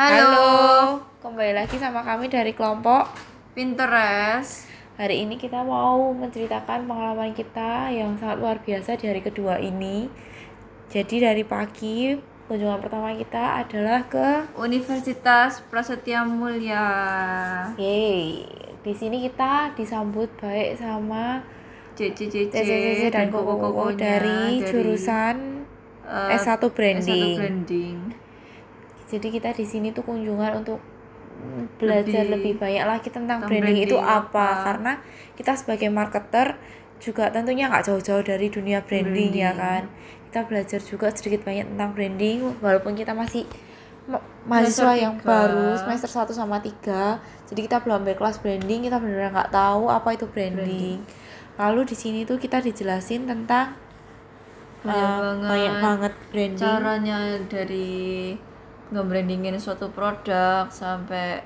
Halo. kembali lagi sama kami dari kelompok. Pinterest. Hari ini kita mau menceritakan pengalaman kita yang sangat luar biasa di hari kedua ini. Jadi dari pagi kunjungan pertama kita adalah ke Universitas Prasetya Mulia. Yeay. Di sini kita disambut baik sama JJJJ CCCC dan Koko-Koko dari jurusan eh, S1 S1 Branding. Branding. Jadi kita di sini tuh kunjungan untuk belajar Lebih- lebih, banyak lagi tentang tentang branding, itu branding apa. apa. karena kita sebagai marketer juga tentunya nggak jauh-jauh dari dunia branding, ya Branding. kan kita belajar juga sedikit banyak tentang branding walaupun kita masih ma- mahasiswa yang baru semester 1 sama 3 jadi kita belum ambil kelas branding kita benar-benar nggak tahu apa itu branding, lalu di sini tuh kita dijelasin tentang Banyak eh, banget. banyak banget branding Caranya dari nge-brandingin suatu produk sampai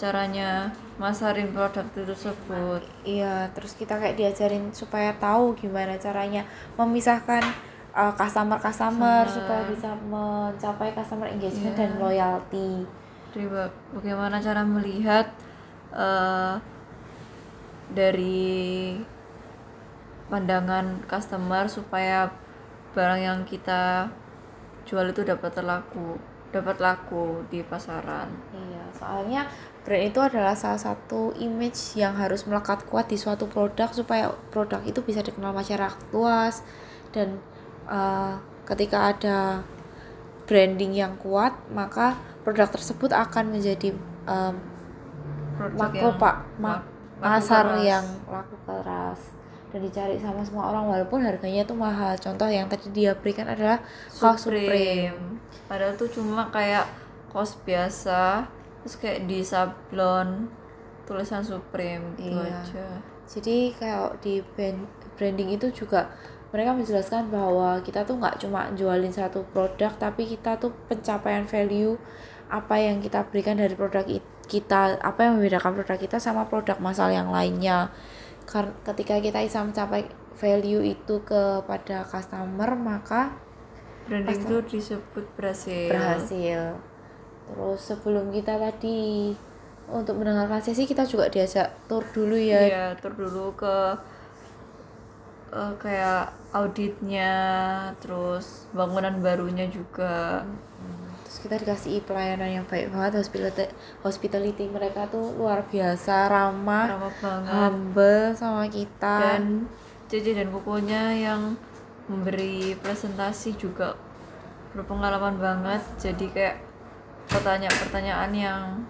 caranya masarin produk itu tersebut. Iya, terus kita kayak diajarin supaya tahu gimana caranya memisahkan uh, customer-customer Sama- supaya bisa mencapai customer engagement Iya. dan loyalty. Jadi ba- bagaimana cara melihat eh, dari pandangan customer supaya barang yang kita jual itu dapat terlaku dapat laku di pasaran. Iya, soalnya brand itu adalah salah satu image yang harus melekat kuat di suatu produk supaya produk itu bisa dikenal masyarakat luas. Dan uh, ketika ada branding yang kuat maka produk tersebut akan menjadi um, Produk makro pak ma- pasar yang laku keras dan dicari sama semua orang walaupun harganya tuh mahal contoh yang tadi dia berikan adalah kaos Supreme Padahal tuh cuma kayak kaos biasa terus kayak di sablon tulisan Supreme gitu Iya. aja. jadi kayak di brand- branding itu juga mereka menjelaskan bahwa kita tuh nggak cuma jualin satu produk tapi kita tuh pencapaian value apa yang kita berikan dari produk it- kita apa yang membedakan produk kita sama produk masal yang lainnya ketika kita bisa mencapai value itu kepada customer maka Branding itu disebut berhasil. berhasil. Terus sebelum kita tadi untuk mendengarkan sesi kita juga diajak tour dulu ya. Iya, tur dulu ke eh, kayak auditnya, terus bangunan barunya juga. Terus kita dikasih pelayanan yang baik banget hospitality, hospitality mereka tuh luar biasa ramah, Ramah banget. humble sama kita. Dan JJ dan Kokonya yang memberi presentasi juga berpengalaman banget. Jadi kayak pertanyaan-pertanyaan yang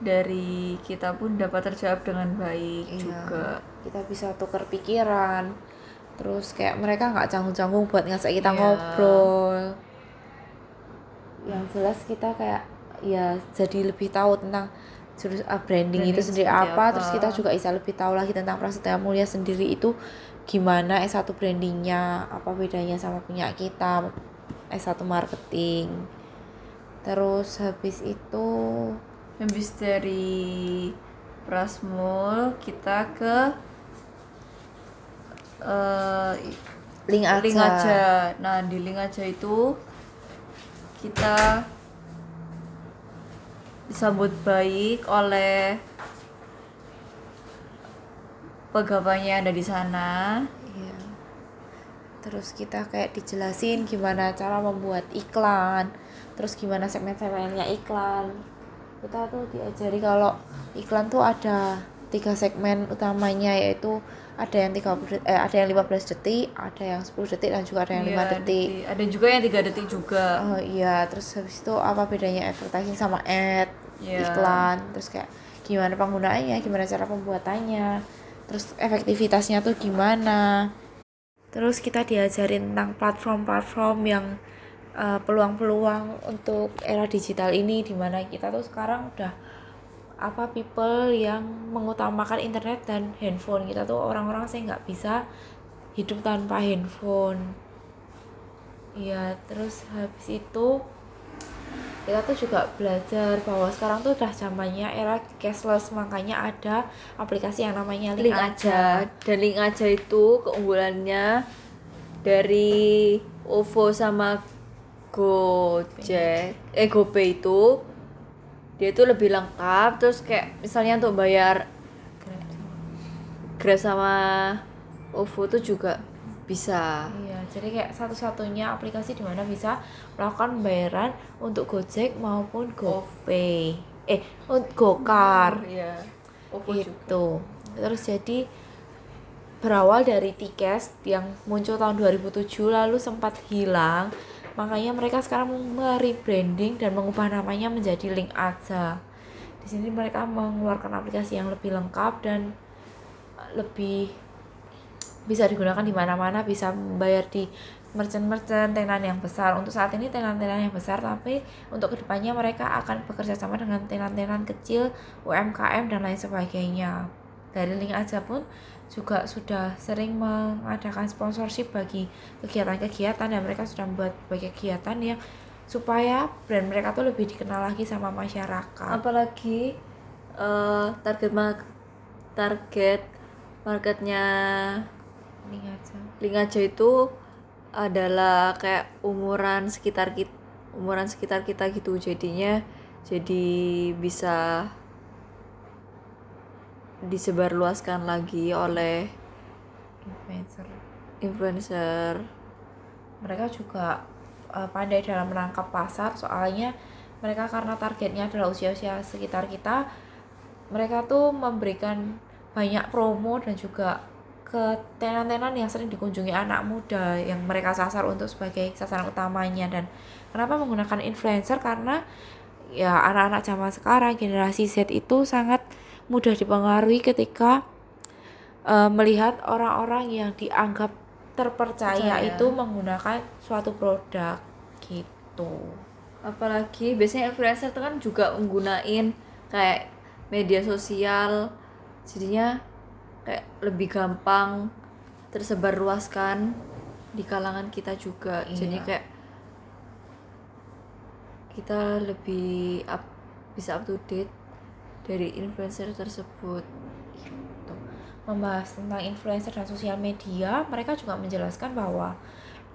dari kita pun dapat terjawab dengan baik Iya. juga. kita bisa tukar pikiran. Terus kayak mereka nggak canggung-canggung buat ngajak kita Iya. ngobrol. Yang jelas kita kayak ya jadi lebih tahu tentang jurus uh, branding, Branding itu sendiri apa, apa. terus kita juga bisa lebih tahu lagi tentang Prasetya Mulia sendiri itu gimana S1 brandingnya, apa bedanya sama punya kita S1 marketing. Terus habis itu Habis dari Prasmul kita ke eh, link aja. link aja. Nah, di link aja itu kita disambut baik oleh pegawainya ada di sana. Iya. Terus kita kayak dijelasin gimana cara membuat iklan, terus gimana segmen-segmennya iklan. Kita tuh diajari kalau iklan tuh ada tiga segmen utamanya yaitu ada yang 30 eh, ada yang 15 detik, ada yang 10 detik dan juga ada yang 5 Iya, detik. Ada juga yang tiga detik juga. Oh iya, terus habis itu apa bedanya advertising sama ad, Iya. iklan, terus kayak gimana penggunaannya, gimana cara pembuatannya, terus efektivitasnya tuh gimana. Terus kita diajarin tentang platform-platform yang eh, peluang-peluang untuk era digital ini di mana kita tuh sekarang udah apa people yang mengutamakan internet dan handphone kita tuh orang-orang saya nggak bisa hidup tanpa handphone. Iya, terus habis itu kita tuh juga belajar bahwa sekarang tuh udah zamannya era cashless makanya ada aplikasi yang namanya link, link aja. aja. Dan link aja itu keunggulannya dari OVO sama Gojek. Eh GoPay itu dia itu lebih lengkap terus kayak misalnya untuk bayar Grab sama OVO itu juga bisa Iya, jadi kayak satu-satunya aplikasi di mana bisa melakukan pembayaran untuk Gojek maupun GoPay. Eh, untuk Gokar. Iya. OVO juga. Itu. Terus jadi berawal dari tiket yang muncul tahun 2007 lalu sempat hilang. Makanya mereka sekarang merebranding dan mengubah namanya menjadi Link Aja. Di sini mereka mengeluarkan aplikasi yang lebih lengkap dan lebih bisa digunakan di mana-mana, bisa membayar di merchant-merchant tenan yang besar. Untuk saat ini tenan-tenan yang besar, tapi untuk ke depannya mereka akan bekerja sama dengan tenan-tenan kecil, UMKM dan lain sebagainya. Dari link aja pun juga sudah sering mengadakan sponsorship bagi kegiatan-kegiatan dan mereka sudah membuat banyak kegiatan yang supaya brand mereka tuh lebih dikenal lagi sama masyarakat. apalagi eh, target mar- target marketnya Link aja. Link aja itu adalah kayak umuran sekitar kita umuran sekitar kita gitu jadinya jadi bisa disebarluaskan lagi oleh Influencer. influencer. Mereka juga uh, pandai dalam menangkap pasar. Soalnya mereka karena targetnya adalah usia-usia sekitar kita mereka tuh memberikan banyak promo dan juga ke tenan-tenan yang sering dikunjungi anak muda yang mereka sasar untuk sebagai sasaran utamanya. Dan kenapa menggunakan influencer? Karena ya anak-anak zaman sekarang generasi Z itu sangat mudah dipengaruhi ketika uh, melihat orang-orang yang dianggap terpercaya Percaya. itu menggunakan suatu produk gitu. apalagi biasanya influencer itu kan juga menggunakan kayak media sosial jadinya kayak lebih gampang tersebar luaskan di kalangan kita juga jadi Iya. kayak kita lebih up, bisa up to date dari influencer tersebut. Gitu. Membahas tentang influencer dan sosial media, mereka juga menjelaskan bahwa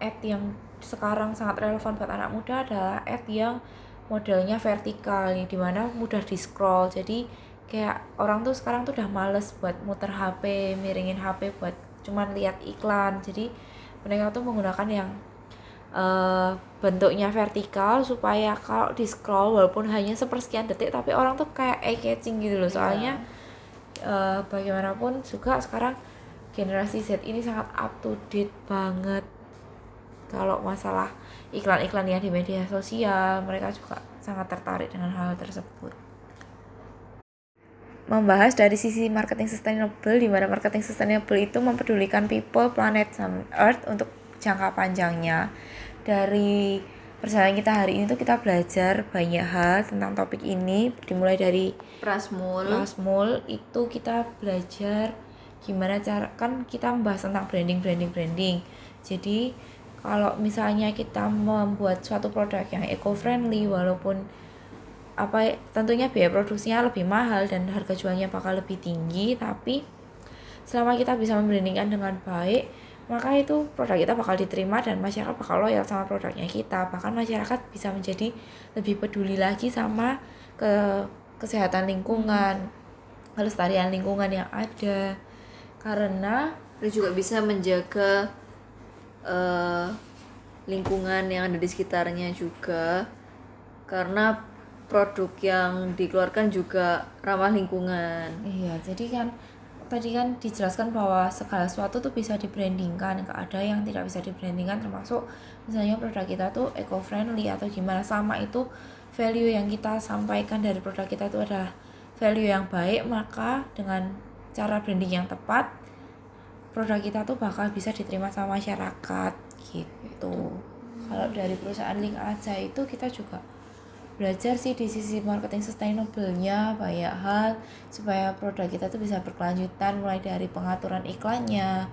ad yang sekarang sangat relevan buat anak muda adalah ad yang modelnya vertikal di mana mudah di scroll jadi kayak orang tuh sekarang tuh udah males buat muter HP miringin HP buat cuman lihat iklan. Jadi mereka tuh menggunakan yang eh, bentuknya vertikal supaya kalau di scroll walaupun hanya sepersekian detik tapi orang tuh kayak eye catching gitu loh. Soalnya eh, bagaimanapun juga sekarang generasi Z ini sangat up to date banget. Kalau masalah iklan-iklan yang di media sosial mereka juga sangat tertarik dengan hal tersebut. Membahas dari sisi marketing sustainable di mana marketing sustainable itu mempedulikan people, planet, dan earth untuk jangka panjangnya. Dari perjalanan kita hari ini tuh kita belajar banyak hal tentang topik ini. Dimulai dari Prasmul. Lasmul itu kita belajar gimana cara kan kita membahas tentang branding branding branding. Jadi kalau misalnya kita membuat suatu produk yang eco friendly walaupun apa tentunya biaya produksinya lebih mahal dan harga jualnya bakal lebih tinggi tapi selama kita bisa membrandingkan dengan baik maka itu produk kita bakal diterima dan masyarakat bakal loyal sama produknya kita. Bahkan masyarakat bisa menjadi lebih peduli lagi sama ke kesehatan lingkungan kelestarian lingkungan yang ada. Karena dan juga bisa menjaga eh, lingkungan yang ada di sekitarnya juga. Karena produk yang dikeluarkan juga ramah lingkungan. Iya, jadi kan tadi kan dijelaskan bahwa segala sesuatu tuh bisa dibrandingkan, nggak ada yang tidak bisa dibrandingkan termasuk misalnya produk kita tuh eco friendly atau gimana sama itu value yang kita sampaikan dari produk kita itu adalah value yang baik, maka dengan cara branding yang tepat produk kita tuh bakal bisa diterima sama masyarakat gitu. Kalau dari perusahaan Link aja itu kita juga belajar sih di sisi marketing sustainable-nya banyak hal supaya produk kita tuh bisa berkelanjutan mulai dari pengaturan iklannya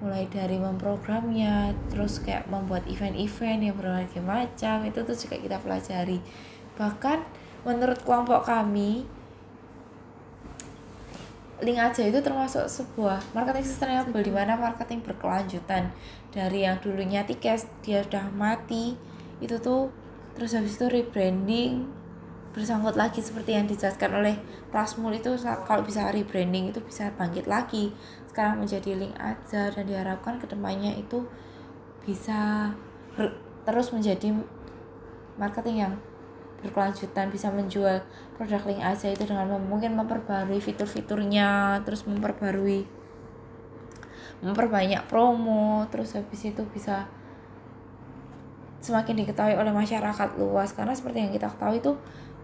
mulai dari memprogramnya terus kayak membuat event-event yang berbagai macam itu tuh juga kita pelajari. Bahkan menurut kelompok kami link aja itu termasuk sebuah marketing sustainable di mana marketing berkelanjutan. Dari yang dulunya tiket dia udah mati itu tuh terus habis itu rebranding bersangkut lagi seperti yang dijelaskan oleh Plasmul itu kalau bisa rebranding itu bisa bangkit lagi. Sekarang menjadi link aja dan diharapkan ke depannya itu bisa terus menjadi marketing yang berkelanjutan bisa menjual produk link aja itu dengan mungkin memperbarui fitur-fiturnya terus memperbarui memperbanyak promo terus habis itu bisa semakin diketahui oleh masyarakat luas. Karena seperti yang kita ketahui itu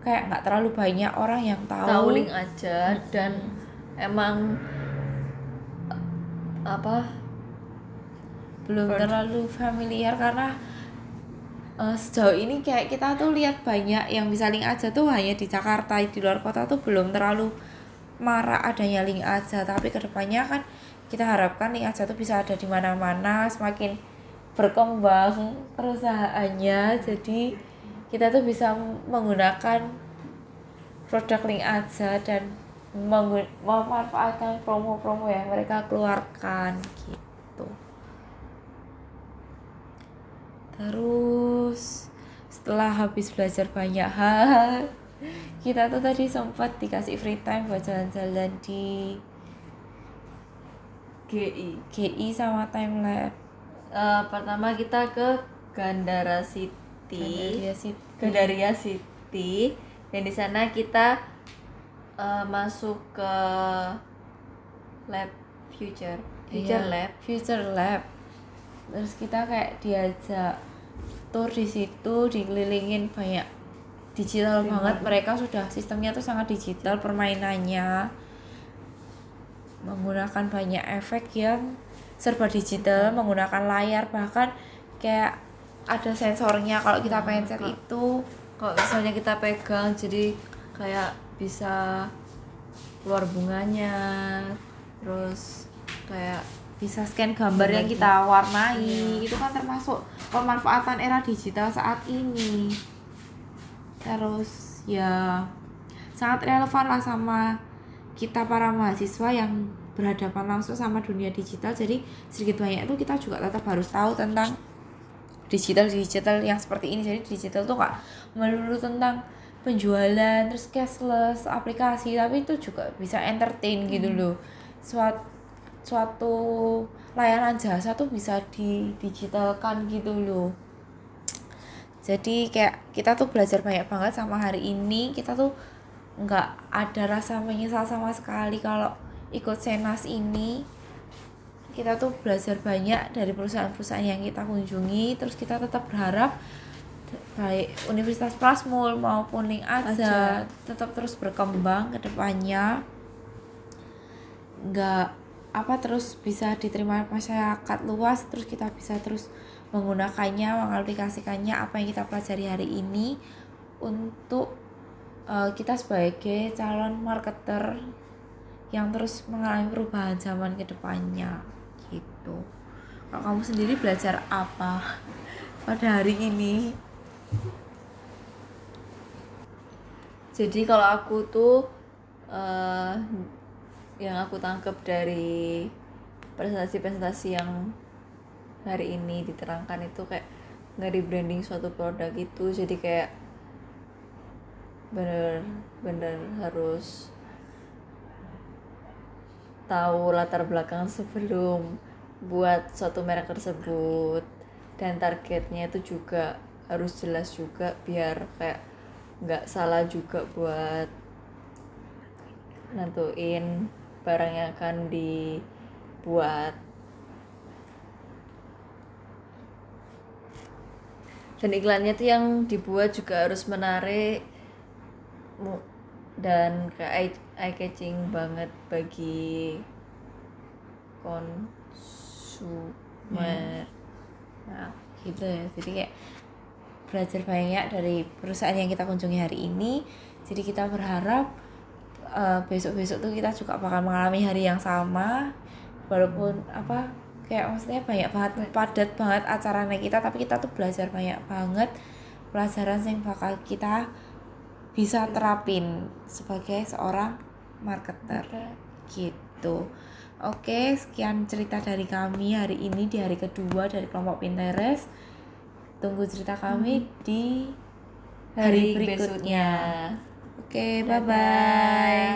kayak nggak terlalu banyak orang yang tahu. Tahu link aja dan emang apa belum terlalu familiar karena uh, sejauh ini kayak kita tuh lihat banyak yang bisa link aja tuh hanya di Jakarta di luar kota tuh belum terlalu marah adanya link aja. Tapi ke depannya kan kita harapkan link aja tuh bisa ada di mana-mana semakin berkembang perusahaannya jadi kita tuh bisa menggunakan produk link aja dan memanfaatkan promo-promo yang mereka keluarkan gitu. Terus setelah habis belajar banyak hal kita tuh tadi sempat dikasih free time buat jalan-jalan di GI GI sama time lab uh, pertama kita ke Gandara City. Gandaria City. Gandaria City. Dan di sana kita uh, masuk ke lab future. Future iya, lab. future lab. Terus kita kayak diajak tour di situ dikelilingin banyak digital Terima banget. Mereka sudah sistemnya tuh sangat digital permainannya. Menggunakan banyak efek yang serba digital menggunakan layar bahkan kayak ada sensornya. Kalau kita hmm, pencet itu kalau misalnya kita pegang jadi kayak bisa keluar bunganya terus kayak bisa scan gambar yang kita warnai. Iya. itu kan termasuk pemanfaatan era digital saat ini. Terus ya sangat relevan lah sama kita para mahasiswa yang berhadapan langsung sama dunia digital. Jadi sedikit banyak itu kita juga tetap harus tahu tentang digital digital yang seperti ini. Jadi digital tuh gak melulu tentang penjualan terus cashless aplikasi tapi itu juga bisa entertain gitu hmm. loh. Suatu suatu layanan jasa tuh bisa didigitalkan gitu loh. Jadi kayak kita tuh belajar banyak banget sama hari ini. Kita tuh nggak ada rasa menyesal sama sekali kalau ikut senas ini. Kita tuh belajar banyak dari perusahaan-perusahaan yang kita kunjungi. Terus kita tetap berharap baik Universitas Prasmul maupun Link Aja, tetap terus berkembang ke depannya. Nggak apa terus bisa diterima masyarakat luas terus kita bisa terus menggunakannya mengaplikasikannya apa yang kita pelajari hari ini untuk uh, kita sebagai calon marketer yang terus mengalami perubahan zaman ke depannya gitu. Kalau kamu sendiri belajar apa pada hari ini? Jadi kalau aku tuh uh, yang aku tangkap dari presentasi-presentasi yang hari ini diterangkan itu kayak nggak di branding suatu produk itu jadi kayak bener-bener harus tahu latar belakang sebelum buat suatu merek tersebut. Dan targetnya itu juga harus jelas juga biar kayak nggak salah juga buat nentuin barang yang akan dibuat. Dan iklannya tuh yang dibuat juga harus menarik dan kayak eye catching banget bagi konsumer nah gitu. Ya jadi kayak belajar banyak dari perusahaan yang kita kunjungi hari ini. Jadi kita berharap uh, besok-besok tuh kita juga bakal mengalami hari yang sama. Walaupun apa kayak maksudnya banyak banget padat banget acaranya kita tapi kita tuh belajar banyak banget pelajaran yang bakal kita bisa terapin sebagai seorang marketer. Gitu. Oke sekian cerita dari kami hari ini di hari kedua dari kelompok Pinterest. Tunggu cerita kami di hari hari berikutnya. berikutnya oke bye bye